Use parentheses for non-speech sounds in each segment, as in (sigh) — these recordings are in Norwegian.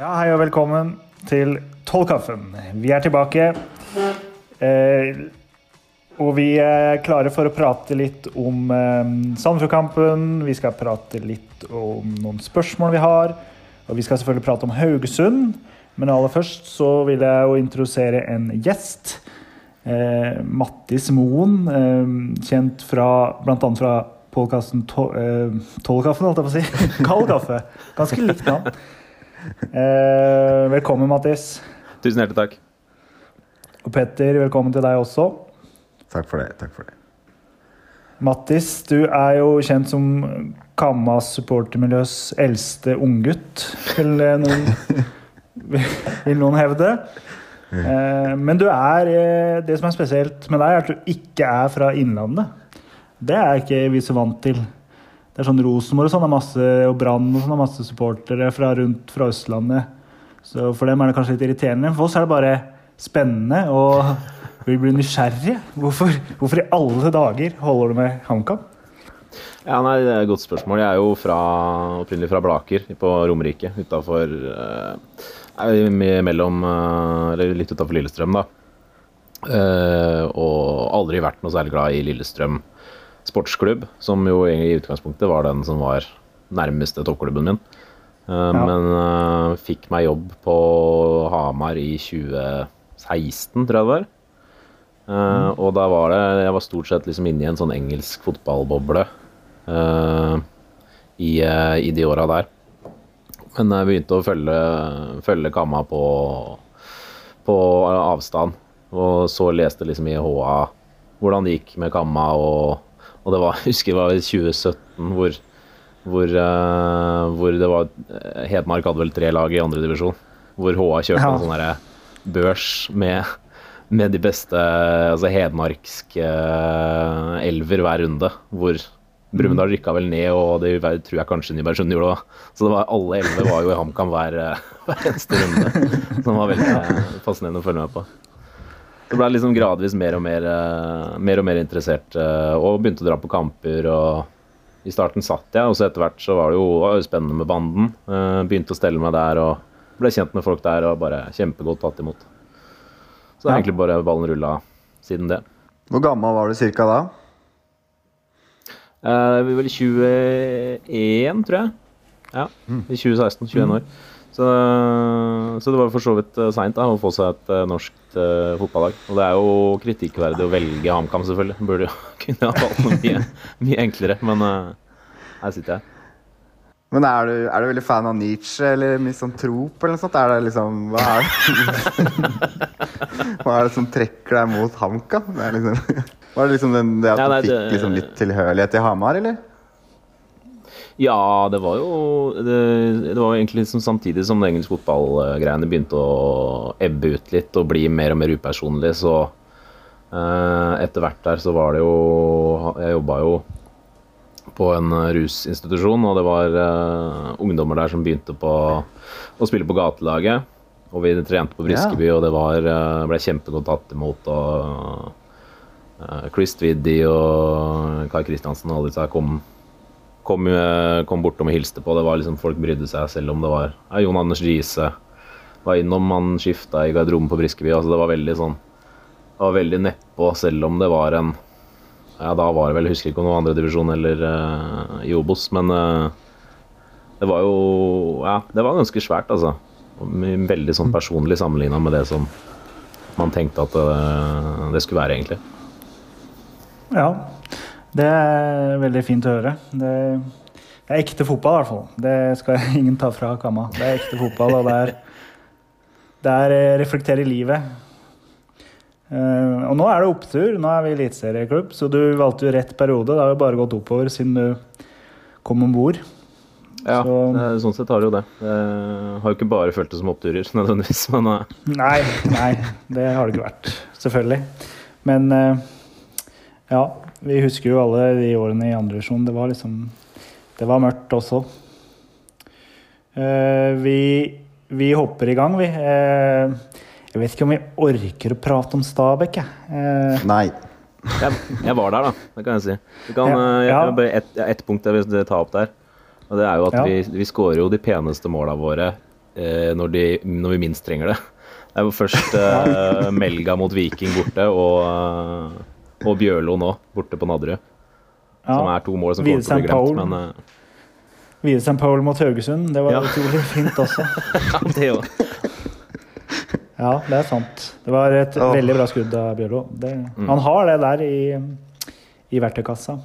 Ja, hei og velkommen til Tollkaffen. Vi er tilbake. Eh, og vi er klare for å prate litt om eh, Sandefjordkampen. Vi skal prate litt om noen spørsmål vi har. Og vi skal selvfølgelig prate om Haugesund. Men aller først så vil jeg jo introdusere en gjest. Eh, Mattis Moen, eh, kjent fra bl.a. fra podkasten eh, Tollkaffen, holdt jeg på å si. (laughs) Kald kaffe. Ganske likt navn. Eh, velkommen, Mattis. Tusen hjertelig takk. Og Petter, velkommen til deg også. Takk for det. takk for det. Mattis, du er jo kjent som Kammas supportermiljøs eldste unggutt, vil noen, (laughs) vil noen hevde. Eh, men du er, eh, det som er spesielt med deg, er at du ikke er fra Innlandet. Det er ikke vi så vant til. Det er sånn Rosenborg og sånn har masse, og Brann og sånn har masse supportere fra rundt fra Østlandet. Så for dem er det kanskje litt irriterende. For oss er det bare spennende, og vi blir nysgjerrige. Hvorfor, hvorfor i alle dager holder du med HamKam? Ja, nei, Det er et godt spørsmål. Jeg er jo fra, opprinnelig fra Blaker på Romerike. Utafor eh, mellom eh, litt utafor Lillestrøm, da. Eh, og aldri vært noe særlig glad i Lillestrøm sportsklubb, som jo i utgangspunktet var den som var nærmeste toppklubben min. Eh, Ja. Men eh, fikk meg jobb på Hamar i 2016, tror jeg det var. Mm. Og da var det Jeg var stort sett liksom inne i en sånn engelsk fotballboble uh, i, eh, i de åra der. Men jeg begynte å følge, følge Kamma på, på avstand. Og så leste liksom i HA hvordan det gikk med Kamma. Og, og det var, (laughs) jeg husker det var i 2017 hvor, hvor, uh, hvor det var Hedmark hadde vel tre lag i andredivisjon. Hvor HA kjørte Ja. en sånn børs med, med de beste altså hedmarkske uh, elver hver runde. Hvor Brumunddal rykka vel ned, og det tror jeg kanskje Nybergsund gjorde òg. Så det var, alle elleve var jo i HamKam hver, eh, (laughs) hver eneste runde. Som var veldig eh, fascinerende å følge med på. Så ble jeg liksom gradvis mer og mer, eh, mer, og mer interessert, eh, og begynte å dra på kamper. og I starten satt jeg, og så etter hvert så var det jo, var jo spennende med banden. Eh, Begynte å stelle meg der og ble kjent med folk der og bare kjempegodt tatt imot. Så det er egentlig bare ballen rulla siden det. Hvor gammel var du cirka da? Det vi var vel 21, tror jeg. Ja, i 2016. 21 år. Så, så det var for så vidt seint å få seg et uh, norsk uh, fotballag. Og det er jo kritikkverdig å velge HamKam, selvfølgelig. Burde jo (laughs) kunne ha valgt noe mye, mye enklere, men uh, her sitter jeg. Men er du, er du veldig fan av Nietzsche eller misantrop eller noe sånt? Er det liksom Hva er det, (laughs) hva er det som trekker deg mot HamKam? Liksom, (laughs) var det liksom den, det at Ja, du nei, fikk liksom litt tilhørighet til Hamar, eller? Ja, det var jo Det, det var egentlig liksom samtidig som engelsk engelske fotballgreiene begynte å ebbe ut litt og bli mer og mer upersonlig, så eh, etter hvert der så var det jo Jeg jobba jo på en rusinstitusjon, og det var eh, ungdommer der som begynte på å spille på gatelaget. Og vi trente på Briskeby, og det var, eh, ble kjempegodt tatt imot. og eh, Chris Twiddy og Kai Kristiansen og alle disse kom kom, eh, kom bortom og hilste på. Det var liksom Folk brydde seg, selv om det var ja, Jon Anders Riise var innom. Han skifta i garderoben på Briskeby. altså Det var veldig sånn Det var veldig nedpå, selv om det var en Ja, da var det vel Jeg husker ikke om det var andredivisjon eller uh, i Obos, men uh, det var jo Ja, det var ganske svært, altså. Veldig sånn personlig sammenligna med det som man tenkte at eh, det skulle være, egentlig. Ja, det er veldig fint å høre. Det, er ekte fotball, i hvert fall. Det skal (laughs) ingen ta fra Kamma. Det er ekte fotball, og det er, det er eh, reflektere livet. Eh, og nå er det opptur. Nå er vi eliteserieklubb, så du valgte jo rett periode. Det har jo bare gått oppover siden du kom om bord. Ja, Så- sånn sett har det jo det. Jeg har jo ikke bare følt det som oppturer, (laughs) nødvendigvis, men eh, Nei, nei, det har det ikke vært. Selvfølgelig. Men ja, vi husker jo alle de årene i andre divisjon. Det var liksom Det var mørkt også. Eh, vi, vi hopper i gang, vi. Eh, jeg vet ikke om vi orker å prate om Stabæk, jeg. Eh, Nei. jeg, jeg var der, da. Det kan jeg si. Du kan, Ja, jeg, jeg bare ett et punkt jeg vil ta opp der. Og det er jo at Ja. vi, vi skårer jo de peneste måla våre eh, når, de, når vi minst trenger det. Det er jo først (laughs) eh, Melga mot Viking borte, og, og Bjørlo nå, borte på Nadderud. Som er to mål som kommer til å bli glemt, men uh... Vide St. Paul mot Haugesund, det var Ja. utrolig fint også. (laughs) ja, det òg. Ja, det er sant. Det var et oh. veldig bra skudd av Bjørlo. Det, Mm. Han har det der i, i verktøykassa.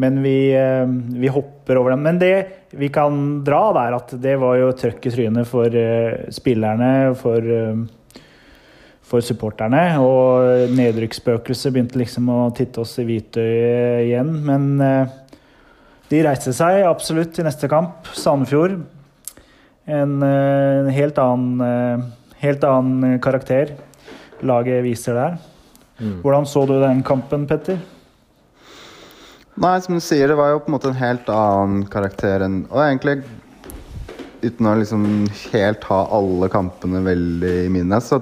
Men vi, eh, vi hopper over den. Men det vi kan dra der, at det var jo trøkk i trynet for eh, spillerne, for, for supporterne. Og nedrykksspøkelset begynte liksom å titte oss i hvitøyet igjen. Men eh, de reiste seg absolutt i neste kamp. Sandefjord. En eh, helt annen eh, Helt annen karakter laget viser der. Mm. Hvordan så du den kampen, Petter? Nei, som du sier, det var jo på en måte en helt annen karakter enn Og egentlig, uten å liksom helt ha alle kampene veldig i minnet, så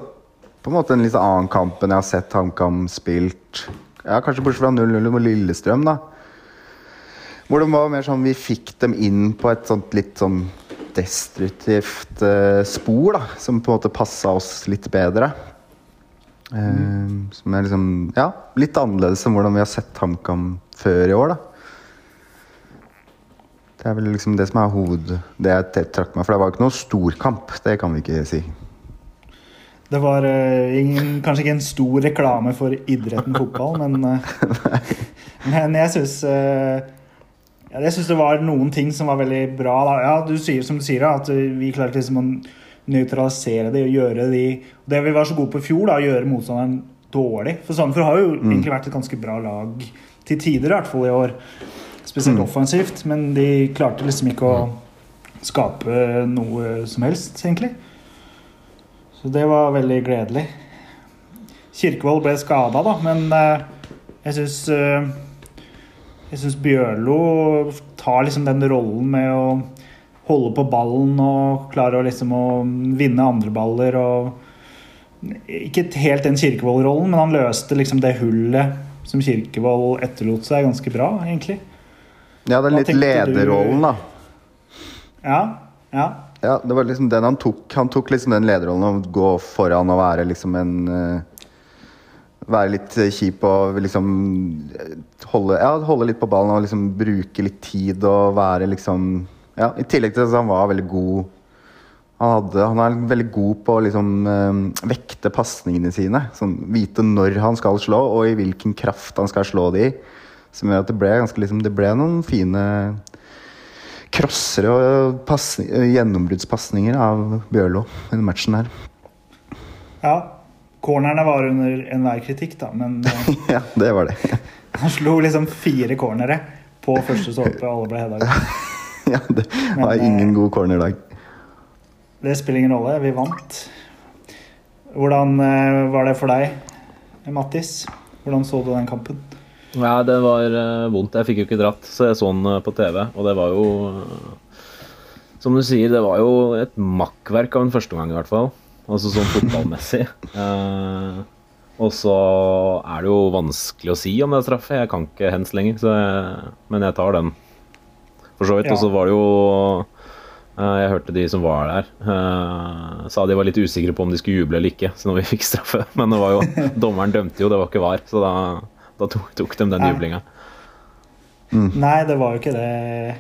på en måte en litt annen kamp enn jeg har sett HamKam spilt. Ja, kanskje bortsett fra 0-0 mot Lillestrøm, da. Hvor det var mer sånn vi fikk dem inn på et sånt litt sånn destruktivt eh, spor, da. Som på en måte passa oss litt bedre. Eh, som er liksom Ja, litt annerledes enn hvordan vi har sett HamKam før i år, da. Det er vel liksom det som er hoved... Det jeg trakk meg For det var ikke noe storkamp, det kan vi ikke si. Det var eh, ingen, kanskje ikke en stor reklame for idretten fotball, men, eh, (laughs) men jeg syns ja, jeg syns det var noen ting som var veldig bra. Da. Ja, du sier som du sier, at vi klarte liksom å nøytralisere det og gjøre de Det vi var så gode på i fjor, da, å gjøre motstanderen dårlig. For Sandefjord har jo egentlig vært et ganske bra lag til tider, i hvert fall i år. Spesielt offensivt, men de klarte liksom ikke å skape noe som helst, egentlig. Så det var veldig gledelig. Kirkevold ble skada, da, men eh, jeg syns eh, Jeg syns Bjørlo tar liksom den rollen med å holde på ballen og klare å liksom å vinne andre baller og Ikke helt den Kirkevold-rollen, men han løste liksom det hullet som Kirkevold etterlot seg, ganske bra, egentlig. Ja, den er litt lederrollen, da. Ja. Ja. Ja, det var liksom den han tok. Han tok liksom den lederrollen å gå foran og være liksom en eh, Være litt eh, kjip og liksom eh, holde, ja, holde litt på ballen og liksom bruke litt tid og være liksom Ja, i tillegg til at han var veldig god Han, hadde, han er veldig god på å liksom eh, vekte pasningene sine. Sånn, vite når han skal slå, og i hvilken kraft han skal slå de i. Som gjør at det ble, ganske, liksom, det ble noen fine crossere og gjennombruddspasninger av Bjørlo i matchen her. ja. Cornerne var under enhver kritikk, da, men (laughs) eh, ja, det var det. (laughs) han slo liksom fire cornere på første stolpe, og alle ble heada. (laughs) ja, det var Men, eh, ingen god cornerdag. Det spiller ingen rolle, vi vant. Hvordan eh, var det for deg, Mattis? Hvordan så du den kampen? Ja, det var eh, vondt. Jeg fikk jo ikke dratt, så jeg så den eh, på TV. Og det var jo eh, Som du sier, det var jo et makkverk av en førsteomgang, i hvert fall. Altså sånn fotballmessig. (laughs) Eh, og så er det jo vanskelig å si om det er straffe. Jeg kan ikke hens lenger, så jeg, men jeg tar den. For så vidt. Ja. Og så var det jo eh, Jeg hørte de som var der, eh, sa de var litt usikre på om de skulle juble eller ikke så når vi fikk straffe. (laughs) Men det var jo, (laughs) dommeren dømte jo, det var ikke var, så da, da tok, tok de den Nei. jublinga. Nei, det var jo ikke det.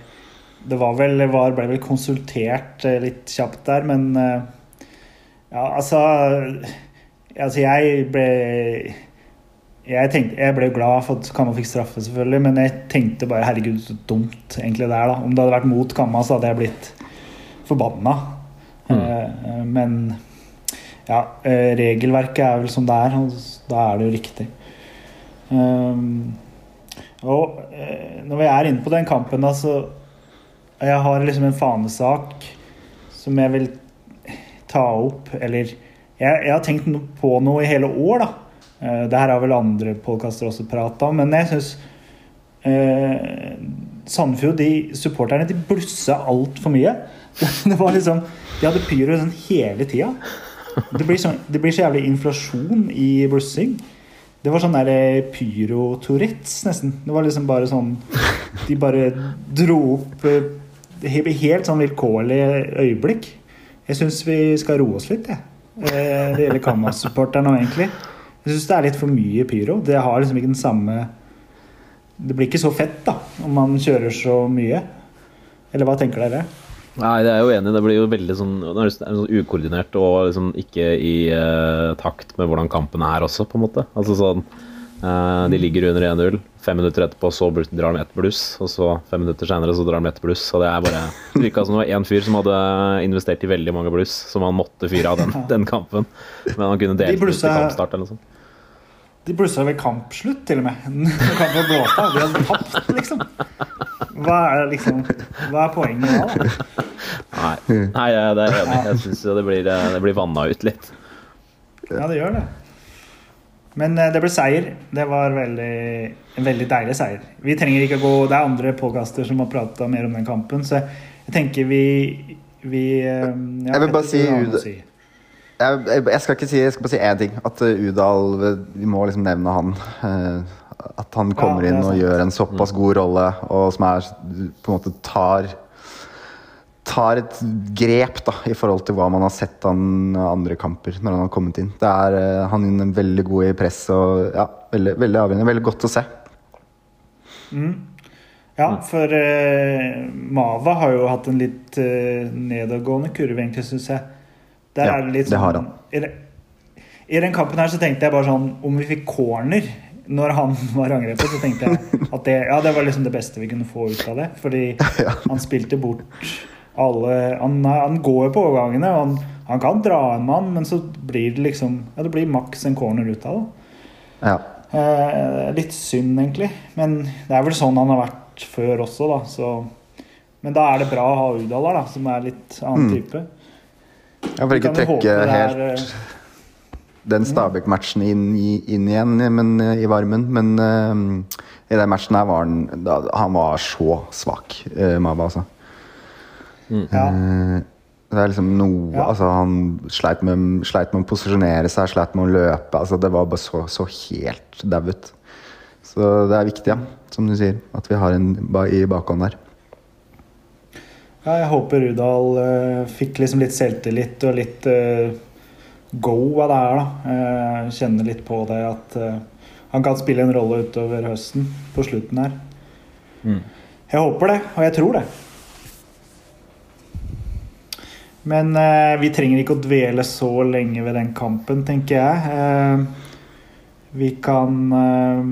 Det var vel, var, ble vel konsultert eh, litt kjapt der, men eh, Ja, altså Altså, jeg ble jeg, tenkte, jeg ble glad for at Kamma fikk straffe, selvfølgelig, men jeg tenkte bare herregud, så dumt egentlig det er. da. Om det hadde vært mot Kamma, så hadde jeg blitt forbanna. Eh, men ja, regelverket er vel som det er, og da er det jo riktig. Um, og eh, når vi er inne på den kampen, da, så Jeg har liksom en fanesak som jeg vil ta opp, eller Jeg, jeg har tenkt på noe i hele år, da. Eh, det her har vel andre podkaster også prata om, men jeg syns eh, Sandefjord, de supporterne, de blussa altfor mye. (laughs) Det var liksom De hadde pyro sånn hele tida. Det blir, sånn, det blir så jævlig inflasjon i blussing. Det var sånn der eh, pyro-tourettes, nesten. Det var liksom bare sånn De bare dro opp eh, Helt sånn vilkårlig øyeblikk. Jeg syns vi skal roe oss litt, jeg. Eh, Det gjelder Kammas-supporterne nå, egentlig. Jeg syns det er litt for mye pyro. Det har liksom ikke den samme Det blir ikke så fett, da, om man kjører så mye. Eller hva tenker dere? Nei, det er jo enig. Det blir jo veldig sånn, det er sånn ukoordinert og liksom ikke i uh, takt med hvordan kampen er også, på en måte. Altså sånn uh, De ligger under 1-0. Fem minutter etterpå så drar de ett bluss, og så fem minutter senere så drar de ett bluss. Og det er bare virka som det var én fyr som hadde investert i veldig mange bluss, som han måtte fyre av den, den kampen. Men han kunne delt ut til kampstart eller noe sånt. De blussa ved kampslutt, til og med. (laughs) Når kampen blåste blåst av. De hadde tapt, liksom. Hva er, liksom, hva er poenget da? Nei, Nei jeg- det er enig. Jeg syns det blir, eh, det blir vanna ut litt. Ja, det gjør det. Men eh, det ble seier. Det var veldig, en veldig deilig seier. Vi trenger ikke å gå Det er andre podkaster som har prata mer om den kampen, så jeg tenker vi, vi eh, ja, Jeg vil bare si si. Jeg, jeg, jeg skal ikke si Jeg skal bare si én ting. At Udal Vi må liksom nevne han. At han kommer er inn og gjør en såpass god rolle, og som er på en måte tar Tar et grep da i forhold til hva man har sett han andre kamper når han har kommet inn. Det er eh, Han er veldig god i press og ja, veldig, veldig avgjørende. Veldig godt å se. Ja, for uh, Mava har jo hatt en litt uh, nedadgående kurve, egentlig, syns jeg. Der Ja, er det litt det har han. I, I den kampen her så tenkte jeg bare sånn Om vi fikk corner når han (laughs) var angrepet, så tenkte jeg at det, ja, det var liksom det beste vi kunne få ut av det. Fordi (laughs) han spilte bort alle Han, han går jo på overgangene, og han, han kan dra en mann, men så blir det liksom Ja, det blir maks en corner ut av det. Ja. Eh, litt synd, egentlig. Men det er vel sånn han har vært før også, da. Så. Men da er det bra å ha Udal der, da, som er litt annen Mm. type. Jeg for ikke trekke helt eh, den Stabæk-matchen inn, inn igjen men, eh, i varmen. Men uh, i den matchen her var han da, Han var så svak, uh, Maba, altså. Ja. Uh, det er liksom noe Ja. altså, Han sleit med, sleit med å posisjonere seg, sleit med å løpe. Altså, det var bare så, så helt dauet. Så det er viktig, ja, som du sier, at vi har en i bakhånd der. ja, jeg håper Rudal uh, fikk liksom litt selvtillit og litt eh, go hva det er, da. Kjenner kjenne litt på det at eh, han kan spille en rolle utover høsten, på slutten her. Mm. Jeg håper det, og jeg tror det. Men eh, vi trenger ikke å dvele så lenge ved den kampen, tenker jeg. Eh, vi kan eh,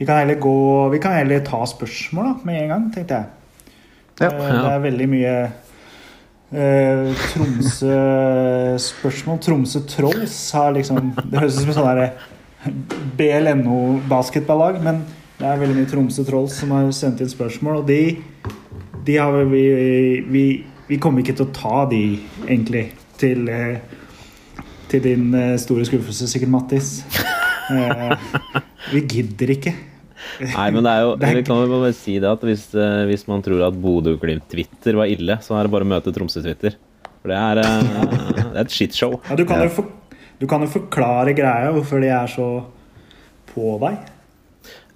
Vi kan heller gå Vi kan heller ta spørsmål da, med en gang, tenkte jeg. Ja. ja. det er veldig mye eh, Tromsø-spørsmål. Tromsø Trolls har liksom Det høres ut som et sånn derre BLNO-basketballag, men det er veldig mye Tromsø Trolls som har sendt inn spørsmål, og de, de har vi, vi Vi kommer ikke til å ta de, egentlig, til eh, Til din eh, store skuffelse, sikkert, Mattis. Eh, vi gidder ikke. Nei, men det er jo (laughs) Vi kan jo bare si det at hvis, eh, hvis man tror at Bodø-Glimt-Twitter var ille, så er det bare å møte Tromsø-Twitter. For det er, eh, det er et shitshow. Ja, du, kan jo for, du kan jo forklare greia, hvorfor de er så på deg.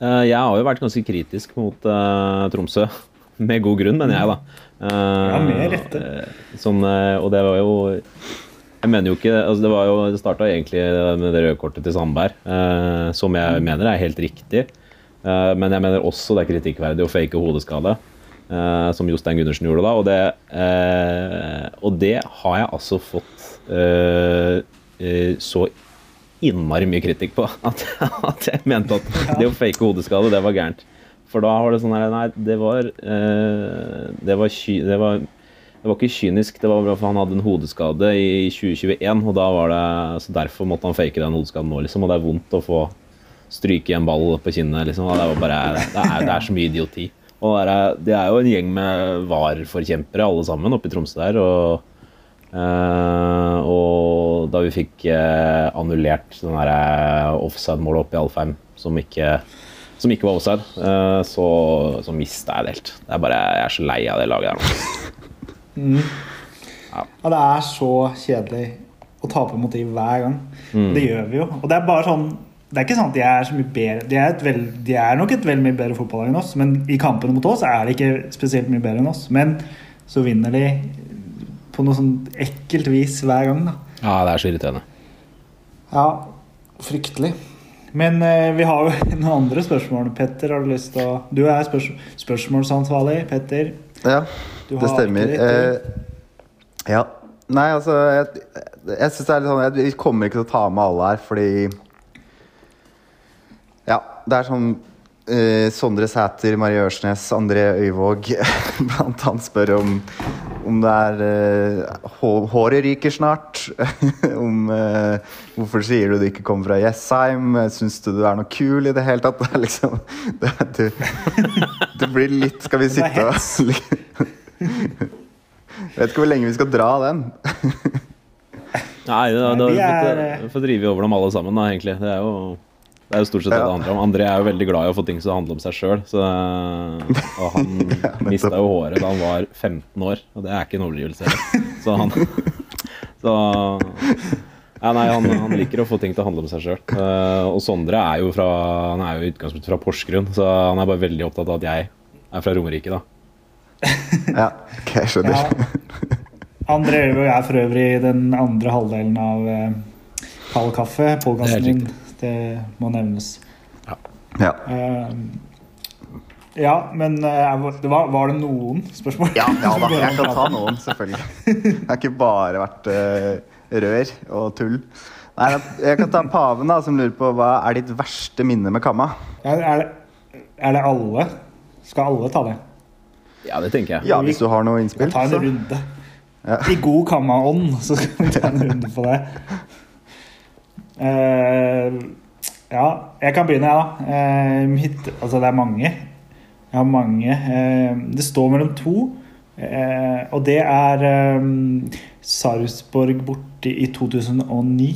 Eh, Jeg har jo vært ganske kritisk mot uh, Tromsø. (laughs) Med god grunn, mener jeg, da. Uh, Ja, med rette. Sånn, og det var jo Jeg mener jo ikke altså Det var jo, det starta egentlig med det røde kortet til Sandberg, eh, som jeg mener er helt riktig. Eh, men jeg mener også det er kritikkverdig å fake hodeskade, eh, som Jostein Gundersen gjorde da. Og det, eh, og det har jeg altså fått så innmari mye kritikk på (laughs) at, at jeg mente at det å fake hodeskade, det var gærent. For da var det sånn her Nei, det var det, var det var det var ikke kynisk, det var bra, for han hadde en hodeskade i 2021. og da var det, så Derfor måtte han fake den hodeskaden nå, liksom. Og det er vondt å få stryke en ball på kinnet. liksom, Det, var bare, det, er, det er så mye idioti. Og det er, det er jo en gjeng med VAR-forkjempere alle sammen oppe i Tromsø der. og Eh, og da vi fikk eh, annullert den der eh, offside-målet oppe i Alfheim, som ikke, som ikke var offside, så, så mista jeg det helt. Det er bare, Jeg er så lei av det laget der nå. Ja, det er så kjedelig å tape mot dem hver gang. Det gjør vi jo. Og det er bare sånn Det er ikke sånn at de er så mye bedre De er, et vel, de er nok et veldig mye bedre fotballag enn oss, men i kampene mot oss er de ikke spesielt mye bedre enn oss. Men så vinner de på noe sånn ekkelt vis hver gang. da. Ja, det er så irriterende. Ja, fryktelig. Men eh, vi har jo (laughs) noen andre spørsmål. Petter, har du lyst til å Du er spørs spørsmålsansvarlig, Petter. Ja, Du det stemmer. Eh, ja. Nei, altså Jeg, jeg synes det er litt sånn jeg, Vi kommer ikke til å ta med alle her, fordi Ja, det er sånn eh, Sondre Sæter, Marie Ørsnes, André Øyvåg (laughs) blant annet spør om om det er eh, Håret ryker snart. (laughs) om eh, Hvorfor sier du du ikke kommer fra Jessheim? Syns du du er noe kul i det hele tatt? (laughs) Det er liksom det, du, det blir litt Skal vi sitte og. Jeg vet ikke hvor lenge vi skal dra den. Nei, da, da vi er- vi får drive over dem alle sammen, da, egentlig. Det er jo, det er jo stort sett det Ja. det handler om. André er jo veldig glad i å få ting som handler om seg sjøl. Og han (laughs) mista jo håret da han var 15 år, og det er ikke en overdrivelse. Så han Så ja, nei, han, han liker å få ting til å handle om seg sjøl. og Sondre er jo fra Han er jo i utgangspunktet fra Porsgrunn, så han er bare veldig opptatt av at jeg er fra Romerike, da. (laughs) Ja, ok, skjønner. Ja. André jeg er for øvrig den andre halvdelen av eh, Kald kaffe, podkasten min. Det må nevnes. Ja. Eh, ja, men eh, var, var det noen spørsmål? Ja, ja da, (laughs) jeg kan ta noen, selvfølgelig. Det har ikke bare vært eh, rør og tull. Nei, Jeg kan ta paven, da, som lurer på hva er ditt verste minne med kamma? Ja, er, det, er det alle? Skal alle ta det? Ja, det tenker jeg. Ja, hvis du har noe innspill. Ta en så. runde. Ja. I god kammaånd så skal vi ta en runde på det. Eh, ja, jeg kan begynne, jeg, da. Eh, mitt, altså, det er mange. Jeg har mange. Eh, det står mellom to. Og det er Sarpsborg borte i 2009.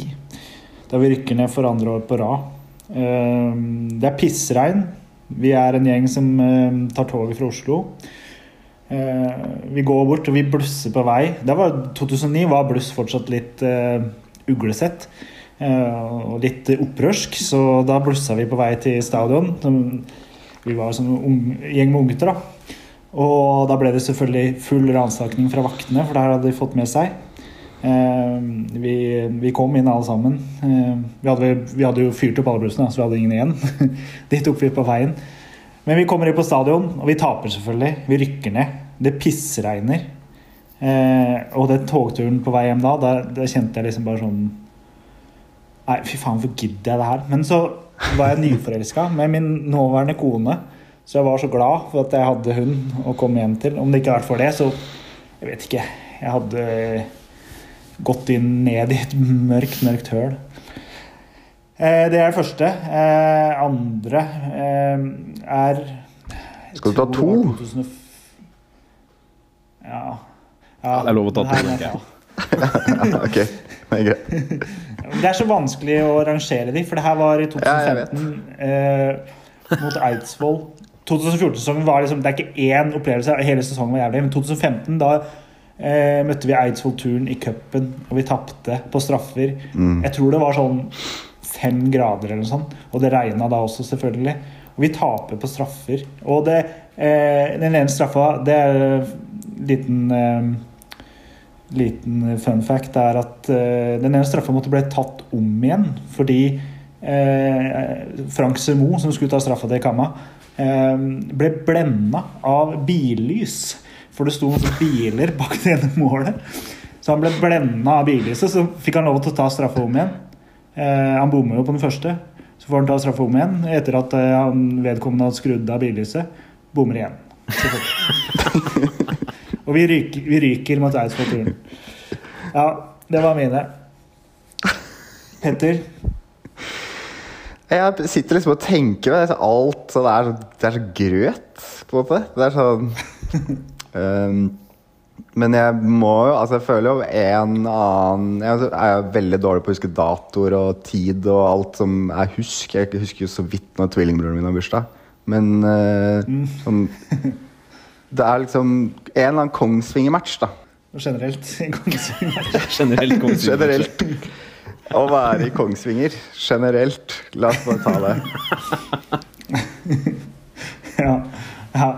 Da vi rykker ned for andre år på rad. Det er pissregn. Vi er en gjeng som tar toget fra Oslo. Vi går bort og vi blusser på vei. Var 2009 var bluss fortsatt litt uglesett. Eh, og litt opprørsk, så da blussa vi på vei til stadion. Vi var en gjeng med unggutter, da. Og da ble det selvfølgelig full ransaking fra vaktene, for det her hadde de fått med seg. Eh, vi, vi kom inn alle sammen. Eh, vi, hadde, vi hadde jo fyrt opp alle blussene, så vi hadde ingen igjen. (laughs) De tok vi på veien. Men vi kommer inn på stadion, og vi taper selvfølgelig. Vi rykker ned. Det pissregner. Og den togturen på vei hjem da, da, da kjente jeg liksom bare sånn Nei, fy faen, hvorfor gidder jeg det her? Men så var jeg nyforelska med min nåværende kone. Så jeg var så glad for at jeg hadde hun å komme hjem til. Om det ikke hadde vært for det, så Jeg vet ikke. Jeg hadde gått inn ned i et mørkt, mørkt høl. Eh, det er det første. Eh, andre eh, er Skal du ta to? 2000 Ja. ja. det er lov å ta to, ta. Ja, (laughs) ok, det greit. (laughs) Det er så vanskelig å rangere de, for det her var i Ja, 2015 eh, mot Eidsvoll. 2014-sesongen var liksom Det er ikke én opplevelse, hele sesongen var jævlig. Men 2015, da eh, møtte vi Eidsvoll-turen i cupen, og vi tapte på straffer. Mm. Jeg tror det var sånn fem grader eller noe sånt, og det regna da også, selvfølgelig. Og vi taper på straffer. Og det, eh, den ene straffa, det er en liten eh, liten fun fact er at uh, den ene straffa måtte bli tatt om igjen fordi uh, Frank Semo, som skulle ta straffa til Kamma, uh, ble blenda av billys. For det sto noen biler bak det ene målet. Så han ble blenda av billyset, så fikk han lov til å ta straffa om igjen. Eh, han bommer jo på den første, så får han ta straffa om igjen etter at eh, han vedkommende hadde skrudd av billyset. Bommer igjen. (laughs) Og vi ryker, vi ryker mot Eidsvoll-turen. Ja, det var mine. Petter? Jeg sitter liksom og tenker meg så alt så det, er det er så grøt, på en måte. Det er sånn um, (laughs) Men jeg må jo Altså, jeg føler jo en annen Jeg er veldig dårlig på å huske datoer og tid og alt som jeg husker. Jeg husker jo så vidt når tvillingbroren min har bursdag. Men eh, sånn Det er liksom en eller annen Kongsvinger-match, da. Generelt (laughs) i Kongsvinger. Generelt Kongsvinger. Generelt. Å være i Kongsvinger. Generelt. La oss bare ta det. (laughs) Ja. ja.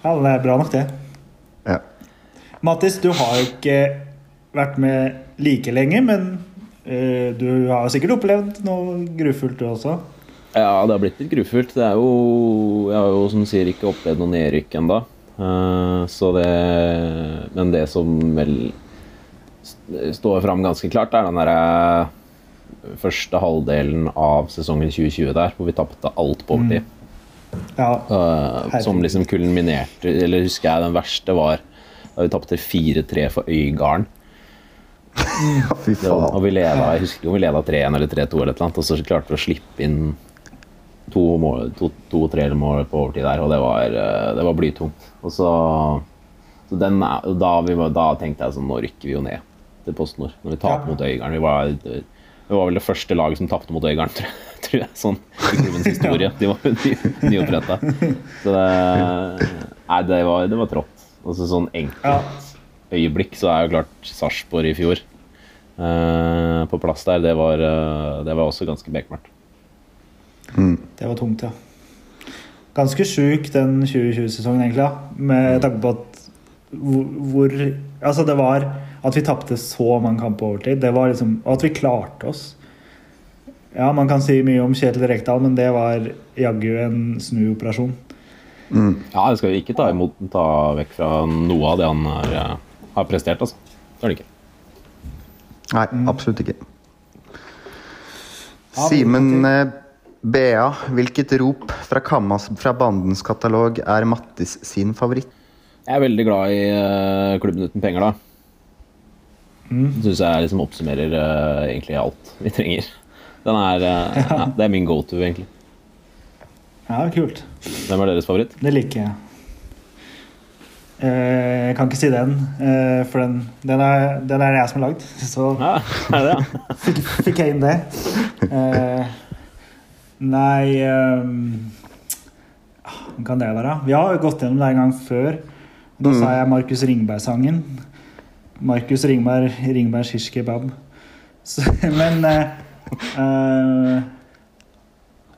ja, det er bra nok, det. Ja. Mattis, du har jo ikke vært med like lenge, men uh, du har sikkert opplevd noe grufullt, du også? Ja, det har blitt litt grufullt. Det er jo Jeg har jo som du sier ikke opplevd noe nedrykk ennå. Så det Men det som vel står fram ganske klart, er den derre første halvdelen av sesongen 2020 der, hvor vi tapte alt på overtid. Ja. Eh, som liksom kulminerte Eller husker jeg den verste var da vi tapte 4-3 for Øygarden. Ja, fy faen. Og vi leda, jeg husker ikke om vi leda 3-1 eller 3-2, eller noe, eller og så klarte vi å slippe inn to mål- to- to-tre mål på overtid der, og det var, eh, det var blytungt. Og så, så den, da, vi, da tenkte jeg sånn Nå rykker vi jo ned til Post Nord når vi taper Ja. mot Øygarden. Vi var, vi var vel det første laget som tapte mot Øygarden, (laughs) tror, tror jeg, sånn i klubbens historie. (laughs) De var ny, nyoppretta. Så det, nei, det var, det var trått. Og så sånn enkelt øyeblikk så er jo klart Sarpsborg i fjor uh, på plass der. Det var, uh, det var også ganske bekmørkt. Det var tungt, ja. Ganske sjuk den 2020-sesongen, egentlig. Ja. Med tanke på at hvor, hvor Altså, det var at vi tapte så mange kamper på overtid. Det var liksom Og at vi klarte oss. Ja, man kan si mye om Kjetil Rekdal, men det var jaggu en snuoperasjon. Ja, det skal vi ikke ta, imot, ta vekk fra noe av det han har, eh, har prestert, altså. Det har det ikke. Nei, absolutt ikke. Simen eh, Bea, hvilket rop fra Kammas fra bandens katalog er Mattis sin favoritt? Jeg er veldig glad i uh, Klubben uten penger, da. Mm. Det syns jeg liksom oppsummerer uh, egentlig alt vi trenger. Den er, uh, (laughs) ja, det er min go to, egentlig. Ja, kult. Hvem er deres favoritt? Det liker jeg. Eh, Jeg kan ikke si den, eh, for den, den, er, den er det jeg som har lagd. (laughs) Så Ja, det ja. (laughs) fikk, fikk jeg inn det. Eh, nei ehm, ah, Hvem kan det være? Vi har jo gått gjennom det en gang før. Da sa jeg Markus Ringberg-sangen. Markus Ringberg, Ringberg shish kebab. (laughs) Så, men uh, eh,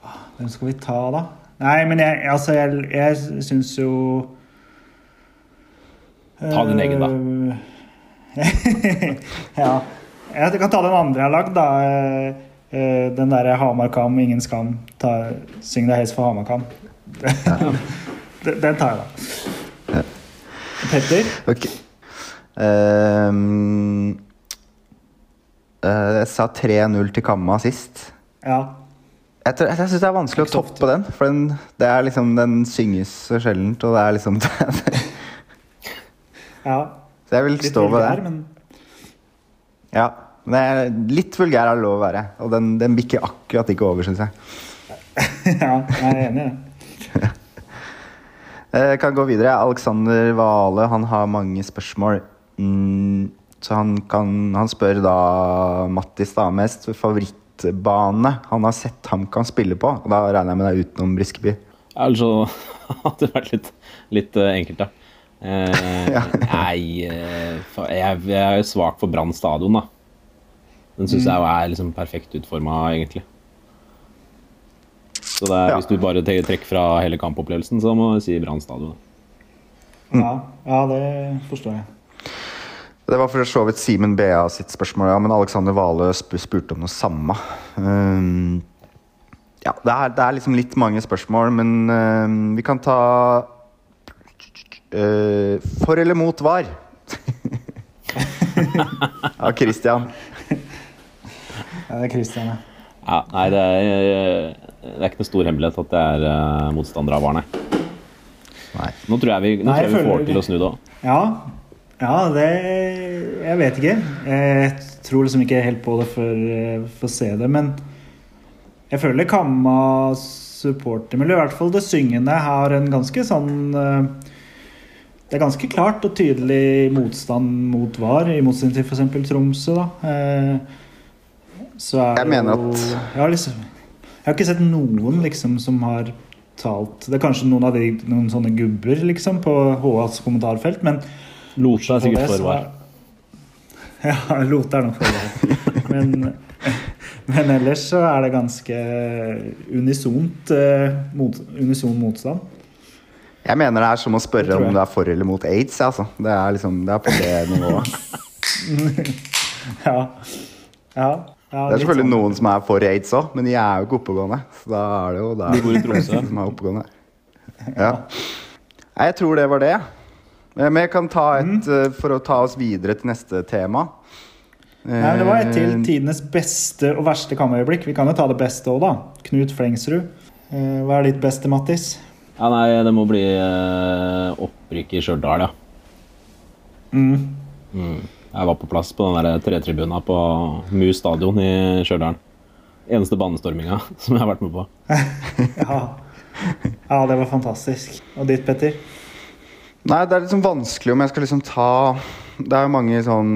ah, Hvem skal vi ta, da? Nei, men jeg, altså, jeg, jeg syns jo Ta din egen, da. (laughs) ja. Jeg kan ta den andre jeg har lagd, da. Eh, Den derre Hamar Kam, ingen skam. Ta, syng deg helst for Hamar Kam. (laughs) Den den tar jeg, da. Petter? Ok. Ehm, uh, jeg sa 3-0 til Kamma sist. Ja. Jeg, tror- jeg syns det er vanskelig å toppe den, for den, det liksom, den synges så sjeldent. Og det er liksom (laughs) ja. Så jeg vil stå ved det. men Ja, men det er Litt vulgær er det lov å være. Og den, den bikker akkurat ikke over, syns jeg. (laughs) ja, jeg er enig i det. Eh, Jeg kan gå videre. Alexander Vale han har mange spørsmål. Mm, så han, kan, han spør da Mattis da mest favorittbane han har sett HamKam spille på. Og da regner jeg med det er utenom Briskeby. Altså, (laughs) så hadde det vært litt, litt eh, enkelt, da. Eh, (laughs) Ja. Nei eh, jeg, jeg er jo svak for Brann stadion, da. Den syns jeg er liksom perfekt utforma, egentlig. Så det er, Ja. hvis du bare trekker fra hele kampopplevelsen, så må jeg si Brann stadion. Ja, ja, det forstår jeg. Det var for så vidt Simen Bea sitt spørsmål, ja, men Alexander Vale sp spurte om noe samme. Um, ja, det er, det er liksom litt mange spørsmål, men um, vi kan ta uh, For eller mot var? (laughs) ja, Christian. Ja, det er Christian, ja. Ja, nei, det er, det er ikke noe stor hemmelighet at det er uh, motstandere av VAR, nei. Nei. Nå tror jeg vi, nå Nei, tror jeg vi får til å snu det òg. Ja, ja det Jeg vet ikke. Jeg tror liksom ikke helt på det før jeg får se det, men jeg føler Kamma supportermiljø, i hvert fall det syngende, har en ganske sånn eh, Det er ganske klart og tydelig motstand mot VAR, i motsetning til f.eks. Tromsø. da. Så er Jeg mener jo- at- jeg har, liksom, jeg har ikke sett noen liksom som har talt Det er kanskje noen av de, noen sånne gubber liksom på HAs kommentarfelt, men Lota er sikkert det for så VAR. er- Ja, Lota er nok forvar. Men, (laughs) men ellers så er det ganske unisont uh, mot, unison motstand. Jeg mener det er som å spørre om du er for eller mot aids. Altså. Det er liksom, det er på det nivået. (laughs) Ja. ja. Ja Det er selvfølgelig sånn. noen som er for aids òg, men de er jo ikke oppegående. Så da er det jo da De bor i (laughs) Tromsø. som er oppegående. Ja. Nei, jeg tror det var det. Men jeg kan ta et Mm. eh, for å ta oss videre til neste tema. Nei, Det var et til Eh, tidenes beste og verste kammerøyeblikk. Vi kan jo ta det beste òg, da. Knut Flengsrud. Eh, Hva er ditt beste, Mattis? Ja, nei, det må bli eh, opprykk i Stjørdal, ja. Mm. Mm. Jeg var på plass på den der tretribuna på Mu stadion i Stjørdal. Eneste banestorminga (laughs) som jeg har vært med på. (laughs) Ja. ja, det var fantastisk. Og ditt, Petter? Nei, det er liksom vanskelig om jeg skal liksom ta Det er jo mange sånn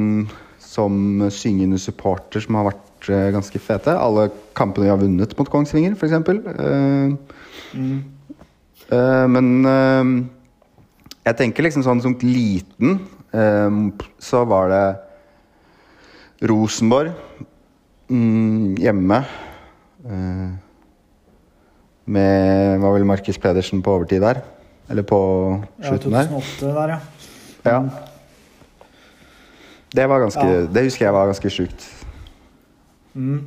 som syngende supporter som har vært uh, ganske fete. Alle kampene vi har vunnet mot Kongsvinger, f.eks. Uh, Mm. uh, men eh, jeg tenker liksom sånn som liten så var det Rosenborg mm, hjemme. eh, med Var vel Markus Pedersen på overtid der? Eller på slutten der? Ja, 2008 der, ja. Ja. Det var ganske Ja. Det husker jeg var ganske sjukt. Mm.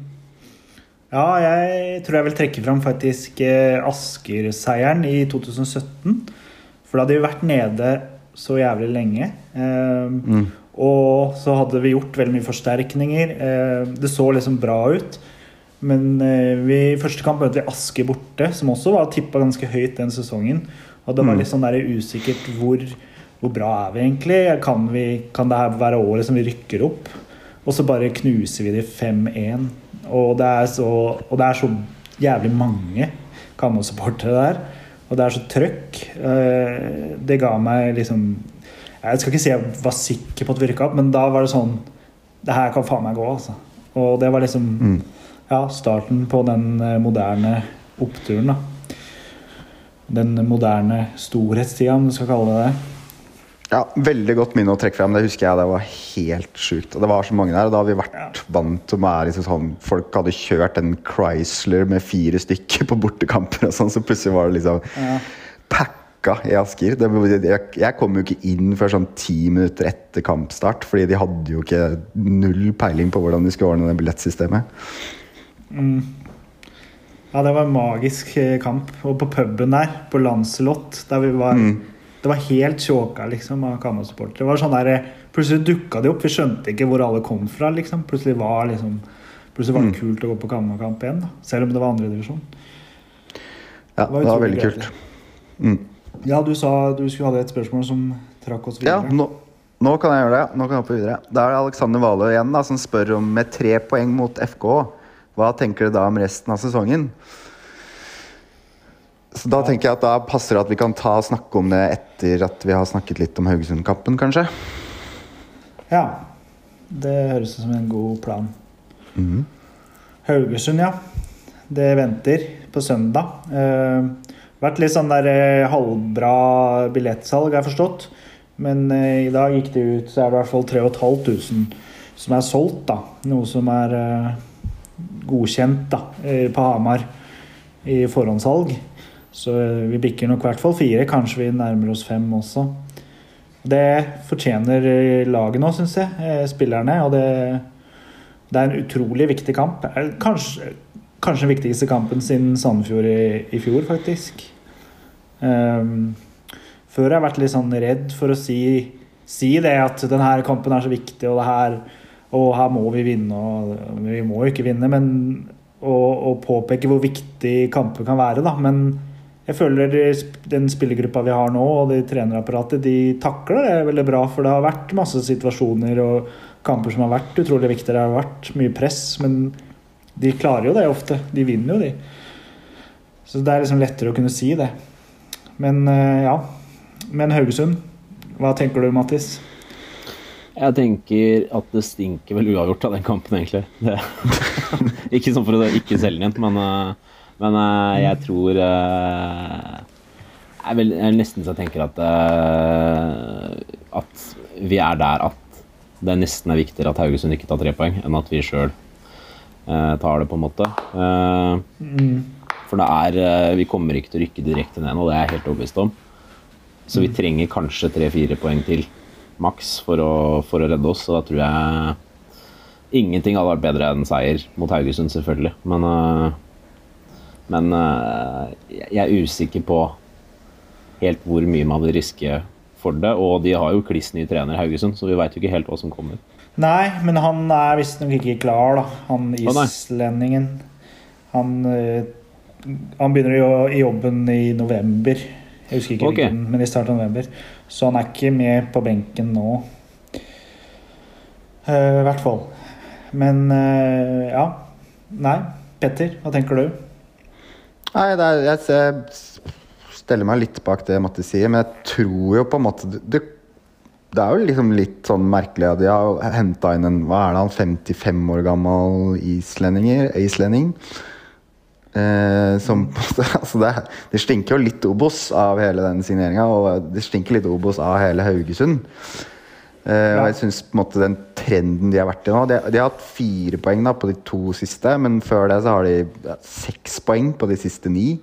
Ja, jeg tror jeg vil trekke fram faktisk eh, Asker-seieren i 2017. For da hadde vi vært nede så jævlig lenge. Eh, Mm. Og så hadde vi gjort veldig mye forsterkninger. Eh, det så liksom bra ut. Men eh, vi, første kamp møtte vi Asker borte, som også var tippa ganske høyt den sesongen. Og det var Mm. litt sånn der usikkert hvor, hvor bra er vi egentlig? Kan, vi, kan det her være året som vi rykker opp? Og så bare knuser vi de 5-1. Og, det så- og det er så jævlig mange Kammo-supportere der. Og det er så trøkk. Eh, Det ga meg liksom Jeg skal ikke si jeg var sikker på at det virka opp, men da var det sånn Det her kan faen meg gå, altså. Og det var liksom Mm. ja, starten på den eh, moderne oppturen, da. Den moderne storhetstida, om du skal kalle det det. Ja, Veldig godt minne å trekke fram. Det husker jeg det var helt sjukt. Og det var så mange der. Og da har vi vært vant til å være liksom sånn Folk hadde kjørt en Chrysler med fire stykker på bortekamper, og sånn, så plutselig var det liksom Ja. pakka i Asker. Det, jeg, jeg kom jo ikke inn før sånn ti minutter etter kampstart, fordi de hadde jo ikke null peiling på hvordan de skulle ordne det billettsystemet. Ja, det var en magisk eh, kamp. Og på puben der, på Lancelot, der vi var Mm. Det var helt tjåka liksom, av Kama-supportere. Det var sånn der, Plutselig dukka de opp. Vi skjønte ikke hvor alle kom fra. liksom. Plutselig var, liksom, plutselig var det Mm. kult å gå på Kama-kamp igjen. da. Selv om det var andredivisjon. Ja, Det var det var veldig kult. Mm. Ja, du sa du skulle ha et spørsmål som trakk oss Ja, videre. nå, nå kan jeg gjøre det. Nå kan jeg hoppe videre. Da er det Alexander Valø igjen da, som spør om med tre poeng mot FK. Hva tenker du da om resten av sesongen? Så Da tenker jeg at da passer det at vi kan ta og snakke om det etter at vi har snakket litt om Haugesund-kampen, kanskje. Ja. Det høres ut som en god plan. Mm. Haugesund, ja. Det venter på søndag. Eh, vært litt sånn der eh, halvbra billettsalg, har jeg forstått. Men eh, i dag gikk det ut, så er det i hvert fall 3500 som er solgt, da. Noe som er eh, godkjent da, eh, på Hamar i forhåndssalg. Så vi bikker nok i hvert fall fire, kanskje vi nærmer oss fem også. Det fortjener eh, laget nå, syns jeg. eh, Spillerne. Og det, det er en utrolig viktig kamp. Kanskje, kanskje den viktigste kampen siden Sandefjord i, i fjor, faktisk. Um, før har jeg vært litt sånn redd for å si, si det at denne kampen er så viktig, og det her og her må vi vinne, og vi må jo ikke vinne, men og påpeke hvor viktig kamper kan være, da. Men jeg føler den spillergruppa vi har nå, og det trenerapparatet, de takler det veldig bra. For det har vært masse situasjoner og kamper som har vært utrolig viktige. Det har vært mye press, men de klarer jo det ofte. De vinner jo, de. Så det er liksom lettere å kunne si det. Men eh, ja. Men Haugesund, hva tenker du, Mattis? Jeg tenker at det stinker vel uavgjort av den kampen, egentlig. Det, (laughs) ikke sånn for å ikke selge den igjen, men, eh, men uh, jeg tror uh, jeg, vil, jeg nesten så tenker at uh, At vi er der at det nesten er viktigere at Haugesund ikke tar tre poeng, enn at vi sjøl tar det, på en måte. Mm. for det er Vi kommer ikke til å rykke direkte ned nå, det er jeg helt overbevist om. Så vi trenger kanskje tre-fire poeng til, maks, for å, for å redde oss. og da tror jeg ingenting hadde vært bedre enn seier mot Haugesund, selvfølgelig. Men, men øh, jeg er usikker på helt hvor mye man vil riske for det. Og de har jo kliss ny trener, Haugesund, så vi veit jo ikke helt hva som kommer. Nei, men han er visstnok ikke klar, da. Han islendingen. Han, eh, han begynner jo i jobben i november. Jeg husker ikke okay. hvilken, men i starten av november. Så han er ikke med på benken nå. I uh, hvert fall. Men uh, ja. Nei. Petter, hva tenker du? Nei, er, jeg steller meg litt bak det Matte sier, men jeg tror jo på en måte det, det er jo liksom litt sånn merkelig at de har henta inn en hva er det, han 55 år gammel islending. Eh, som (laughs) altså det, det stinker jo litt Obos av hele den signeringa, og det stinker litt Obos av hele Haugesund. Eh, og jeg synes på en måte den trenden de har vært i nå De, de har hatt fire poeng da på de to siste, men før det så har de ja, seks poeng på de siste ni.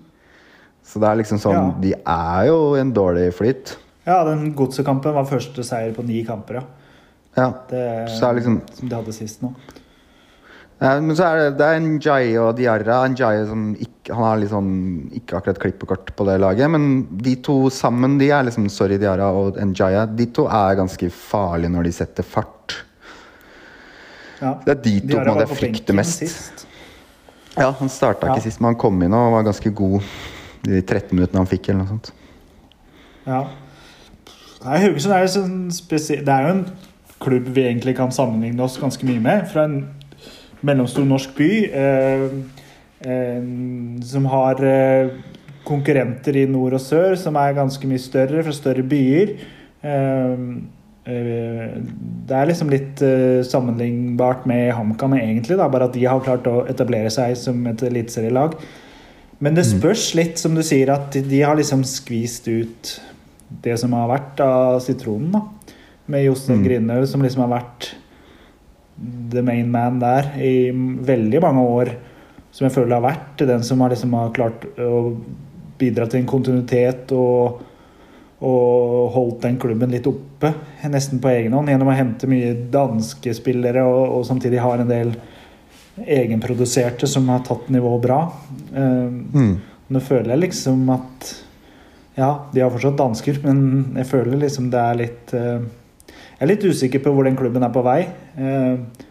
Så det er liksom sånn Ja. De er jo i en dårlig flyt. Ja, den godsekampen var første seier på ni kamper, ja. Ja. Det, Så er liksom Som de hadde sist nå. Men så er det, det er Njai og Diarra. Njai som ikke, han har liksom ikke akkurat klippekort på det laget, men de to sammen de er liksom Sorry, Diarra og Njaya. De to er ganske farlige når de setter fart. Ja. Det er de to Diarra måte jeg frykter mest. sist. Ja, Han starta Ja. ikke sist, men han kom inn og var ganske god de 13 minuttene han fikk. eller noe sånt. Ja. Nei, Haugesund sånn det er jo en klubb vi egentlig kan sammenligne oss ganske mye med. Fra en mellomstor norsk by eh, eh, som har eh, konkurrenter i nord og sør som er ganske mye større, fra større byer. Det er liksom litt sammenlignbart med HamKam, egentlig, da, bare at de har klart å etablere seg som et eliteserielag. Men det spørs litt, som du sier, at de- de har liksom skvist ut det som har vært av sitronen, da. Med Jostein Mm. Grinhaug, som liksom har vært the main man der i veldig mange år. Som jeg føler har vært den som har liksom har klart å bidra til en kontinuitet og, og holdt den klubben litt oppe, nesten på egen hånd, gjennom å hente mye danske spillere og, og samtidig har en del egenproduserte som har tatt nivået bra. Eh, Mm. nå føler jeg liksom at Ja, de har fortsatt dansker, men jeg føler liksom det er litt eh, Jeg er litt usikker på hvor den klubben er på vei. Eh,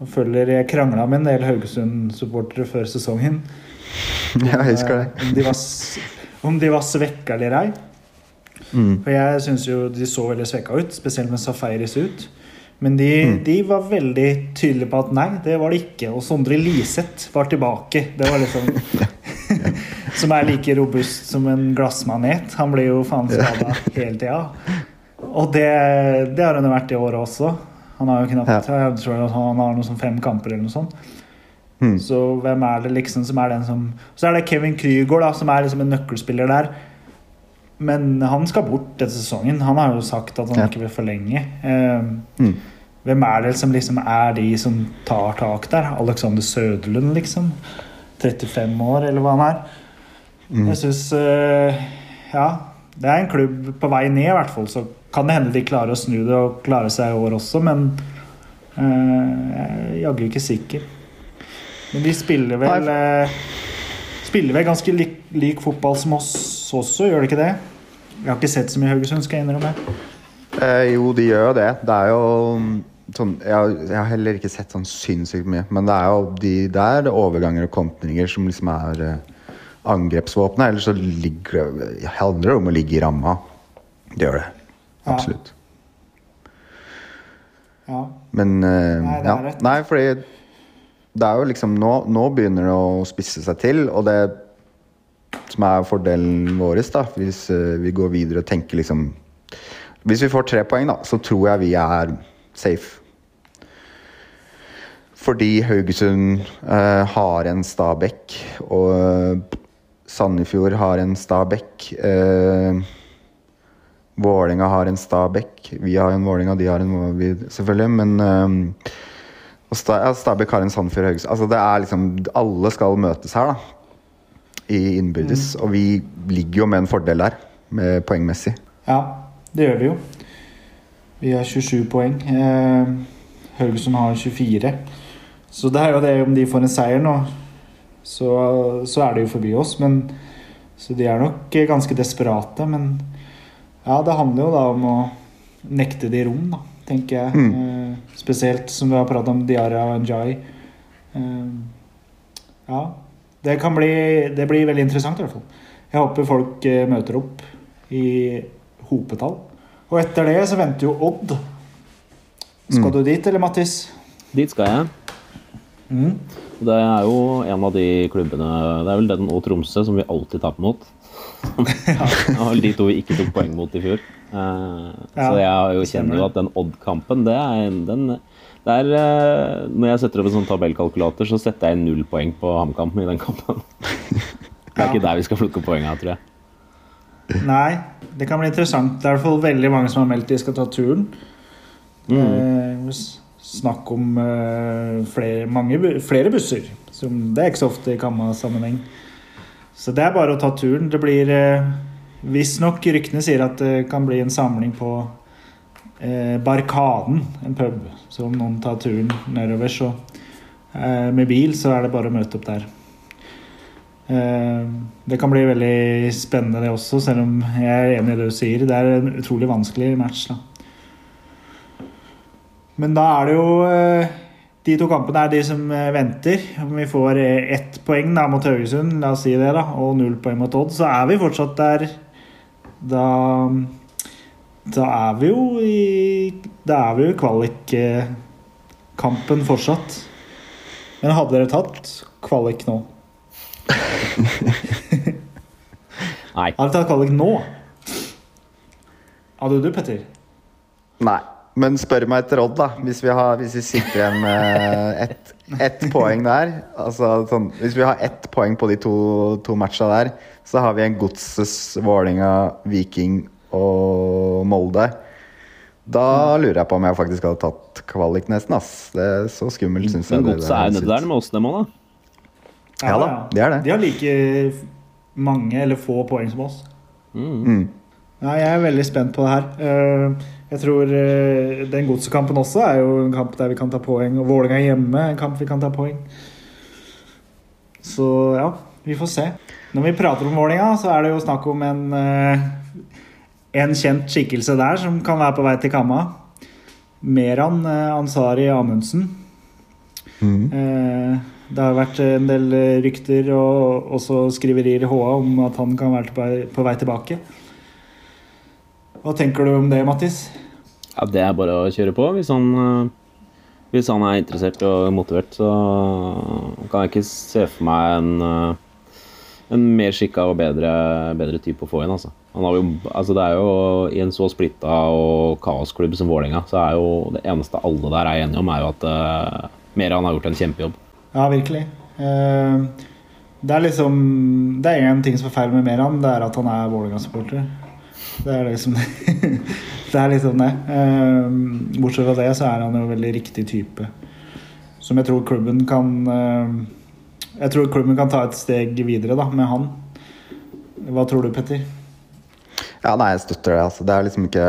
Jeg føler jeg krangla med en del Haugesund-supportere før sesongen. (laughs) Ja, jeg husker det. Eh, Om de var, om de var svekka eller ei. Mm. For jeg syns jo de så veldig svekka ut, spesielt med Safaris ut. Men de, Mm. de var veldig tydelige på at nei, det var det ikke. Og Sondre Liseth var tilbake. Det var liksom (laughs) (laughs) Som er like robust som en glassmanet. Han blir jo faen skada hele tida. Og det, det har han jo vært i året også. Han har jo knapt Jeg tror han har noe sånn fem kamper eller noe sånt. Hmm. Så hvem er det liksom som er den som Så er det Kevin Krygård, da, som er liksom en nøkkelspiller der. Men han skal bort denne sesongen. Han har jo sagt at han Ja. ikke vil forlenge. Eh, hmm. hvem er det som liksom er de som tar tak der? Alexander Søderlund, liksom? 35 år, eller hva han er. Mm. Jeg syns Ja, det er en klubb på vei ned, i hvert fall. Så kan det hende de klarer å snu det og klare seg i år også, men eh, jeg er jaggu ikke sikker. Men de spiller vel eh, Spiller vel ganske lik, lik fotball som oss også, gjør de ikke det? Jeg har ikke sett så mye Haugesund, skal jeg innrømme. Eh, jo, de gjør jo det. Det er jo mm, sånn Jeg, har- jeg har heller ikke sett sånn sinnssykt mye, men det er jo de, det er overganger og kontringer som liksom er eh, angrepsvåpenet. Eller så ligger det handler det om å ligge i ramma. Det gjør det. Absolutt. Ja. Men uh, Nei, det er ja. Nei, fordi det er jo liksom nå, nå begynner det å spisse seg til, og det som er fordelen vår, da, hvis uh, vi går videre og tenker liksom Hvis vi får tre poeng, da, så tror jeg vi er safe. Fordi Haugesund uh, har en Stabæk, og Sandefjord har en Stabæk. Eh, Vålerenga har en Stabæk. Vi har en Vålerenga, de har en vi, selvfølgelig, men um, ja, Stabæk har en Sandfjord Haugesund. Altså, det er liksom Alle skal møtes her, da. I innbyrdes. Og vi ligger jo med en fordel der, med poengmessig. Ja, det gjør vi jo. Vi har 27 poeng. Eh, Haugesund har 24. Så det er jo det om de får en seier nå, så, så er de jo forbi oss. Men, så de er nok ganske desperate. Men ja, det handler jo da om å nekte de rom, da, tenker jeg. Mm. Eh, spesielt som vi har pratet om Diara og Njai. Eh, ja. Det kan bli Det blir veldig interessant, i hvert fall. Jeg håper folk eh, møter opp i hopetall. Og etter det så venter jo Odd. Skal Mm. du dit, eller Mattis? Dit skal jeg. Mm. Det er jo en av de klubbene Det er vel den og Tromsø som vi alltid taper mot. Vel de to vi ikke tok poeng mot i fjor. Uh, Ja, så jeg jo kjenner jo at den Odd-kampen, det er den det er, eh, Når jeg setter opp en sånn tabellkalkulator, så setter jeg null poeng på HamKam i den kampen. Det er Ja. ikke der vi skal plukke poengene, tror jeg. Nei, det kan bli interessant. Det er i hvert fall veldig mange som har meldt de skal ta turen. Mm. Uh, snakk om flere, mange, flere busser. Som, det er ikke så ofte i Kamma-sammenheng. Så det er bare å ta turen. Det blir eh, Visstnok ryktene sier at det kan bli en samling på eh, Barkaden, en pub. Så om noen tar turen nedover, så eh, med bil, så er det bare å møte opp der. Eh, Det kan bli veldig spennende, det også, selv om jeg er enig i det du sier. Det er en utrolig vanskelig match. da. Men da er det jo eh, De to kampene er de som eh, venter. Om vi får eh, ett poeng da mot Haugesund, la oss si det, da, og null poeng mot Odd, så er vi fortsatt der. Da Da er vi jo i Da er vi jo i kvalikkampen fortsatt. Men hadde dere tatt kvalik nå? (laughs) Nei. Hadde dere tatt kvalik nå? Hadde du, Petter? Nei. Men spør meg etter Odd, da. Hvis vi, har, hvis vi sitter igjen med ett ett poeng der altså, sånn, Hvis vi har ett poeng på de to, to matcha der, så har vi en Godses, Vålinga, Viking og Molde. Da lurer jeg på om jeg faktisk hadde tatt kvalik nesten. ass. Det er Så skummelt syns jeg Men godset er nede der med oss, dem òg, da. Ja da, det er det. De har like mange eller få poeng som oss. Mm. Mm. Ja, jeg er veldig spent på det her. Eh, Jeg tror eh, den godsekampen også er jo en kamp der vi kan ta poeng. Og Vålerenga hjemme er en kamp vi kan ta poeng. Så ja, vi får se. Når vi prater om Vålerenga, så er det jo snakk om en eh, en kjent skikkelse der som kan være på vei til Kamma. Meran eh, Ansari Amundsen. Mm. Det har vært en del rykter og også skriverier i HA om at han kan være på vei tilbake. Hva tenker du om det, Mattis? Ja, det er bare å kjøre på. Hvis han, øh, hvis han er interessert og motivert, så kan jeg ikke se for meg en, øh, en mer skikka og bedre, bedre type å få inn. Altså. Han har jo, altså det er jo I en så splitta og kaosklubb som Vålerenga, så er jo det eneste alle der er enige om, er jo at uh, Meran har gjort en kjempejobb. Ja, virkelig. Eh, Det er liksom Det er én ting som er feil med Meran, det er at han er Vålerenga-supporter. Det er liksom (laughs) Det er liksom det. Eh, Bortsett fra det, så er han jo veldig riktig type. Som jeg tror klubben kan eh, Jeg tror klubben kan ta et steg videre da, med han. Hva tror du, Petter? Ja, nei, jeg støtter det. Altså. Det er liksom ikke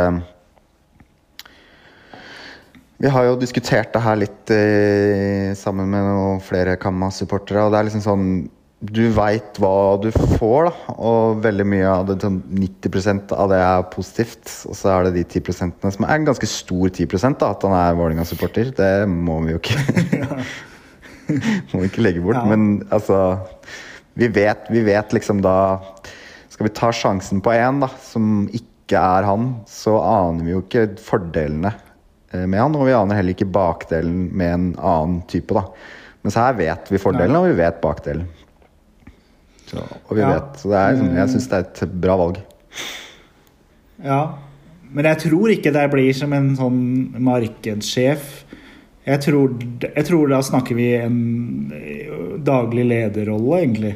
Vi har jo diskutert det her litt eh, sammen med noen flere Kamma-supportere, og det er liksom sånn Du veit hva du får, da, og veldig mye av det, sånn 90% av det er positivt. Og så er det de 10% som er en ganske stor 10 da, at han er Vålerenga-supporter. Det må vi jo ikke (laughs) Må vi ikke legge bort. Ja. Men altså vi vet, vi vet liksom da Skal vi ta sjansen på én som ikke er han, så aner vi jo ikke fordelene eh, med han, og vi aner heller ikke bakdelen med en annen type. da. Mens her vet vi fordelene, og vi vet bakdelen. Så, og vi Ja. vet, så det er, liksom- jeg syns det er et bra valg. Ja, men jeg tror ikke det blir som en sånn markedssjef. Jeg tror, jeg tror da snakker vi en eh, daglig lederrolle, egentlig.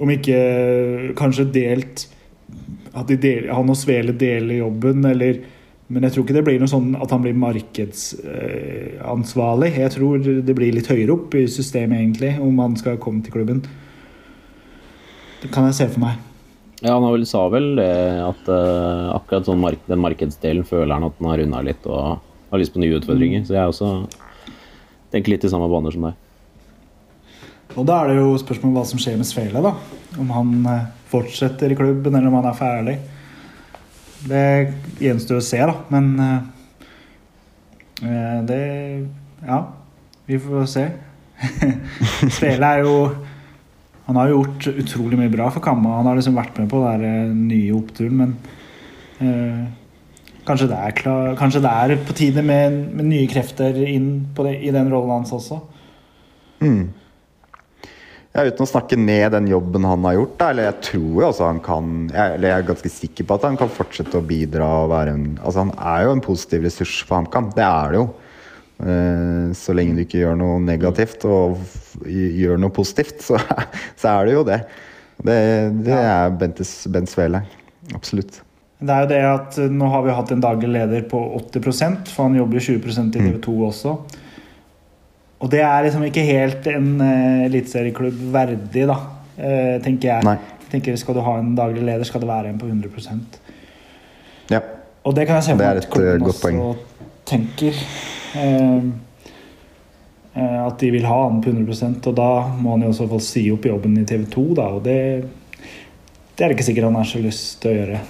Om ikke kanskje delt At de del, han og Svele deler jobben, eller Men jeg tror ikke det blir noe sånn at han blir markedsansvarlig. Jeg tror det blir litt høyere opp i systemet, egentlig, om han skal komme til klubben. Det kan jeg se for meg. Ja, han har vel sa vel det at uh, akkurat sånn mark den markedsdelen føler han at han har runda litt og har lyst på nye utfordringer. Mm. Så jeg også tenker litt i samme baner som deg. Og da er det jo spørsmål hva som skjer med Svele, da. Om han uh, fortsetter i klubben, eller om han er ferdig. Det gjenstår å se, da. Men uh, det Ja, vi får se. (laughs) Svele er jo Han har gjort utrolig mye bra for Kamma. Han har liksom vært med på den eh, nye oppturen, men øh, kanskje, det klar, kanskje det er på tide med, med nye krefter inn det, i den rollen hans også. Mm. Ja, uten å snakke ned den jobben han har gjort, da, eller jeg tror jo også han kan Eller jeg er ganske sikker på at han kan fortsette å bidra og være en Altså, han er jo en positiv ressurs for HamKam. Det er det jo. Eh, så lenge du ikke gjør noe negativt og gjør noe positivt, (laughs) så, så er det jo det. Det, det er Bentes, Bent Svele. Absolutt. Det er jo det at eh, nå har vi hatt en daglig leder på 80% for han jobber 20% i TV 2 mm. også. Og det er liksom ikke helt en uh, eliteserieklubb verdig, da, uh, tenker jeg. Nei. jeg tenker Skal du ha en daglig leder, skal det være en på 100% Ja. Og det kan jeg se på at klubben også poeng. tenker. Eh, eh, at de vil ha han på 100% og da må han i så fall si opp jobben i TV 2. Da, og det, det er det ikke sikkert han har så lyst til å gjøre.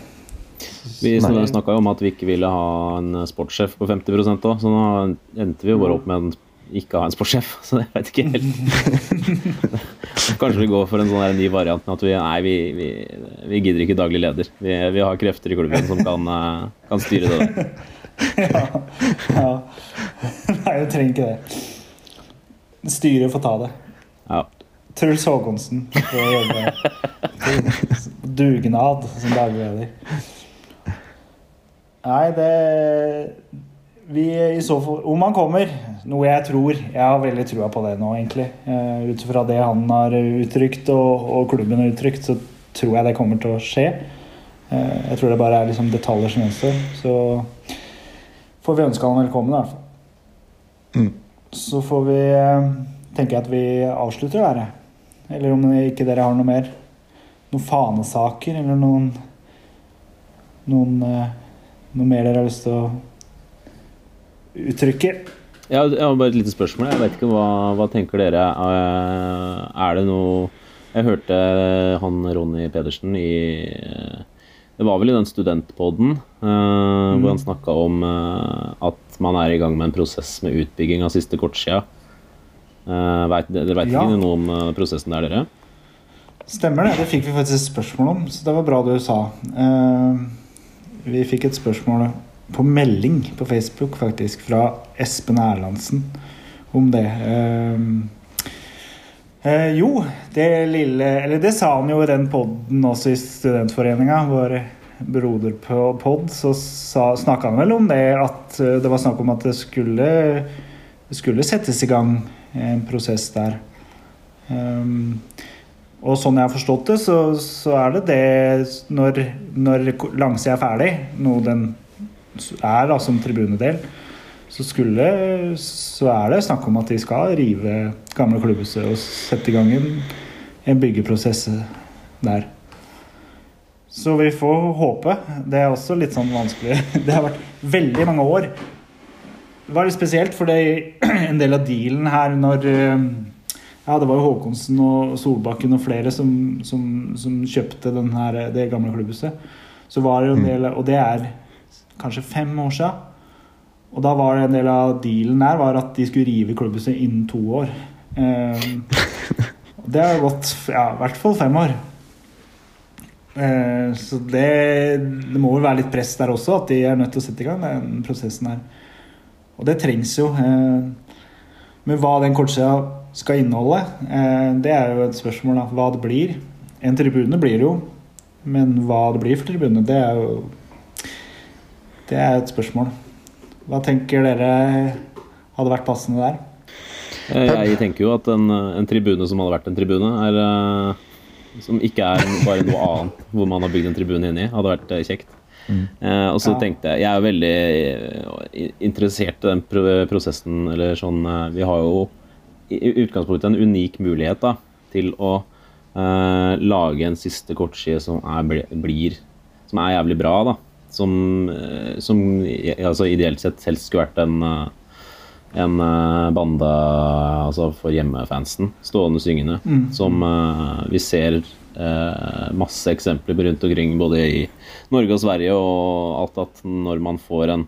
Vi snakka jo om at vi ikke ville ha en sportssjef på 50 òg, så nå endte vi jo bare opp med en ikke ha en sportssjef, (laughs) så jeg vet ikke helt. (laughs) Kanskje vi går for en sånn ny variant med at vi nei, vi, vi, vi, gidder ikke daglig leder. Vi, vi, har krefter i klubben som kan, eh, kan styre det der. (laughs) ja, (laughs) ja. Nei, du trenger ikke det. Styret får ta det. Ja. Truls Håkonsen får jobbe dugnad som dagleder. Nei, det vi i så fall, Om han kommer, noe jeg tror Jeg har veldig trua på det nå, egentlig. Uh, Ut fra det han har uttrykt og, og, klubben har uttrykt, så tror jeg det kommer til å skje. Uh, jeg tror det bare er liksom detaljer som gjenstår. Så får vi ønske han velkommen, i hvert fall. Mm. Så får vi tenker tenke at vi avslutter der, Eller om ikke dere har noe mer. Noen fanesaker eller noen Noen Noe mer dere har lyst til å uttrykke. Ja, jeg har bare et lite spørsmål. Jeg vet ikke, Hva, hva tenker dere? Eh, er det noe Jeg hørte han Ronny Pedersen i Det var vel i den studentpoden mm. hvor han snakka om uh, at man er i gang med en prosess med utbygging av siste kortsida. Vet, dere veit ja. ikke noe om prosessen der, dere? Stemmer det. Det fikk vi faktisk et spørsmål om, så det var bra du sa. Vi fikk et spørsmål på melding på Facebook, faktisk, fra Espen Erlandsen om det. Uh, uh, jo, det lille Eller det sa han jo i den poden også i Studentforeninga, vår broderpod, så snakka han vel om det at uh, det var snakk om at det skulle, skulle settes i gang en prosess der. Um, og sånn jeg har forstått det, så, så er det det når, når langsida er ferdig, noe den er da som tribunedel, så, skulle, så er det snakk om at de skal rive gamle klubbhuset og sette i gang en, en byggeprosess der. Så vi får håpe. Det er også litt sånn vanskelig. (laughs) Det har vært veldig mange år. Det var litt spesielt, for (clears throat) en del av dealen her når ja, det var jo Håkonsen og Solbakken og flere som, som, som kjøpte her, det gamle klubbhuset. Så var det jo en mm. del, Og det er kanskje fem år siden. Og da var det en del av dealen der var at de skulle rive klubbhuset innen to år. Um, (laughs) det har gått ja, i hvert fall fem år. Uh, så det, det, må vel være litt press der også, at de er nødt til å sette i gang den prosessen her. Og det trengs jo. Uh, men hva den kortsida skal inneholde, det er jo et spørsmål. Da, hva det blir. En tribune blir det jo, men hva det blir for tribune, det er jo det er et spørsmål. Hva tenker dere hadde vært passende der? Eh, jeg tenker jo at en, en tribune som hadde vært en tribune, er, eh, som ikke er bare noe annet hvor man har bygd en tribune inni, hadde vært eh, kjekt. Mm. Eh, og så ja. tenkte jeg Jeg er veldig interessert i den prosessen, eller sånn Vi har jo i utgangspunktet en unik mulighet da, til å uh, lage en siste kortside som er, blir Som er jævlig bra, da. Som, eh, som altså ideelt sett helst skulle vært en eh, en banda bande altså for hjemmefansen, stående syngende, som eh, vi ser eh, masse eksempler på rundt omkring både i Norge og Sverige, og alt at når man får en,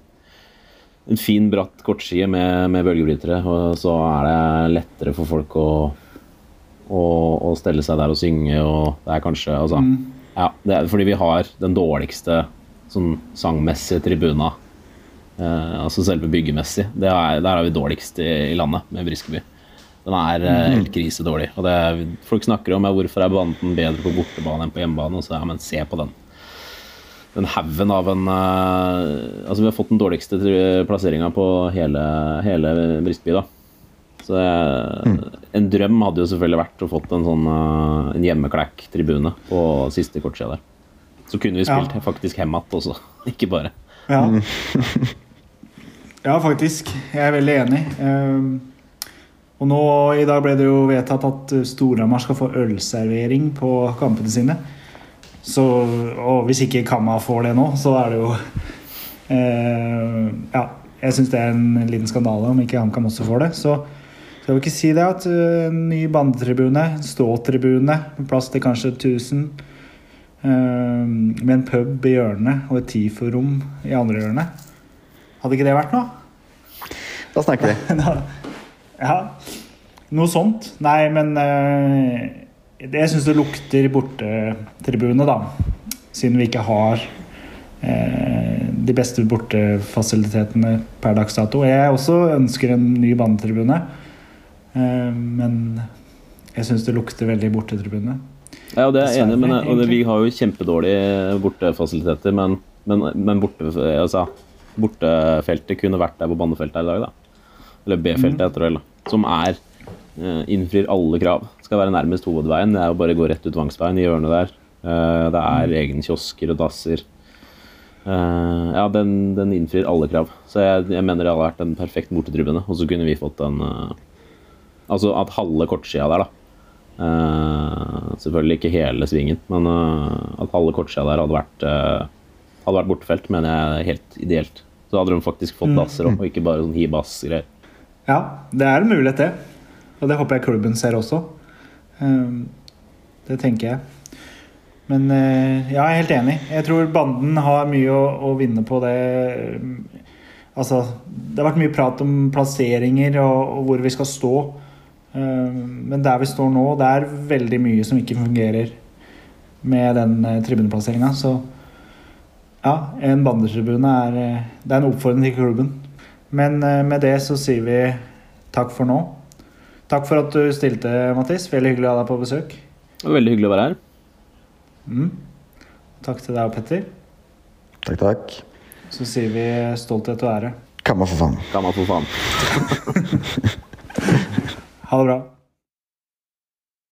en fin, bratt kortside med, med bølgebrytere, og så er det lettere for folk å, å, å stelle seg der og synge, og det er kanskje altså, ja, det er fordi vi har den dårligste sånn sangmessige tribuna Eh, altså selve byggemessig. Det er, der er vi dårligst i, i landet, med Briskeby. Den er eh, helt krisedårlig. Og det folk snakker om ja, hvorfor er banden bedre på bortebane enn på hjemmebane. Og så, ja, men se på den. Den haugen av en eh, Altså, vi har fått den dårligste plasseringa på hele, hele Briskeby, da. Så eh, en drøm hadde jo selvfølgelig vært å fått en sånn eh, en hjemmeklekk-tribune på siste kortsida der. Så kunne vi Ja. spilt faktisk hem igjen også, (laughs) ikke bare. Ja. (laughs) ja, faktisk. Jeg er veldig enig. Ehm, og nå i dag ble det jo vedtatt at Storhamar skal få ølservering på kampene sine. Så, og hvis ikke Kamma får det nå, så er det jo (laughs) eh, Ja, jeg syns det er en liten skandale om ikke HamKam også får det. Så skal vi ikke si det at uh, ny bandetribune, ståtribune plass til kanskje 1000 eh, med en pub i hjørnet og et TIFO-rom i andre hjørnet. Hadde ikke det vært noe? Da snakker vi. (laughs) ja, noe sånt. Nei, men eh, jeg syns det lukter bortetribune, da. Siden vi ikke har eh, de beste bortefasilitetene per dags dato. Jeg også ønsker en ny banetribune, eh, men jeg syns det lukter veldig bortetribune. Ja, det er jeg enig, men og det, vi har jo kjempedårlige bortefasiliteter, men, men, men borte, altså, bortefeltet kunne vært der på banefeltet her i dag, da. Eller B-feltet, det vel, da. Som er eh, innfrir alle krav. Skal være nærmest hovedveien. Det er jo bare å gå rett ut Vangsveien i hjørnet der. Eh, det er egne kiosker og dasser. Uh, ja, den, den innfrir alle krav. Så jeg, jeg mener det hadde vært en perfekt bortetribune. Og så kunne vi fått en uh, Altså at halve kortsida der, da. Eh, selvfølgelig ikke hele svingen, men uh, at halve kortsida der hadde vært, uh, hadde vært bortefelt, mener jeg er helt ideelt. Så hadde de faktisk fått dasser opp, og ikke bare sånn hi-bass-greier. Ja, det er en mulighet, det. Og det håper jeg klubben ser også. Ehm, Det tenker jeg. Men ja, jeg er helt enig. Jeg tror banden har mye å, å vinne på det. Altså, det har vært mye prat om plasseringer og, og hvor vi skal stå. Ehm, Men der vi står nå, det er veldig mye som ikke fungerer med den eh, tribuneplasseringa. Så ja, en bandetribune er eh, Det er en oppfordring til klubben. Men eh, med det så sier vi takk for nå. Takk for at du stilte, Mattis. Veldig hyggelig å ha deg på besøk. Veldig hyggelig å være her. Mm. Takk til deg og Petter. Takk, takk. Så sier vi stolthet og ære. Kamma for faen. Kamma for faen. (laughs) Ha det bra.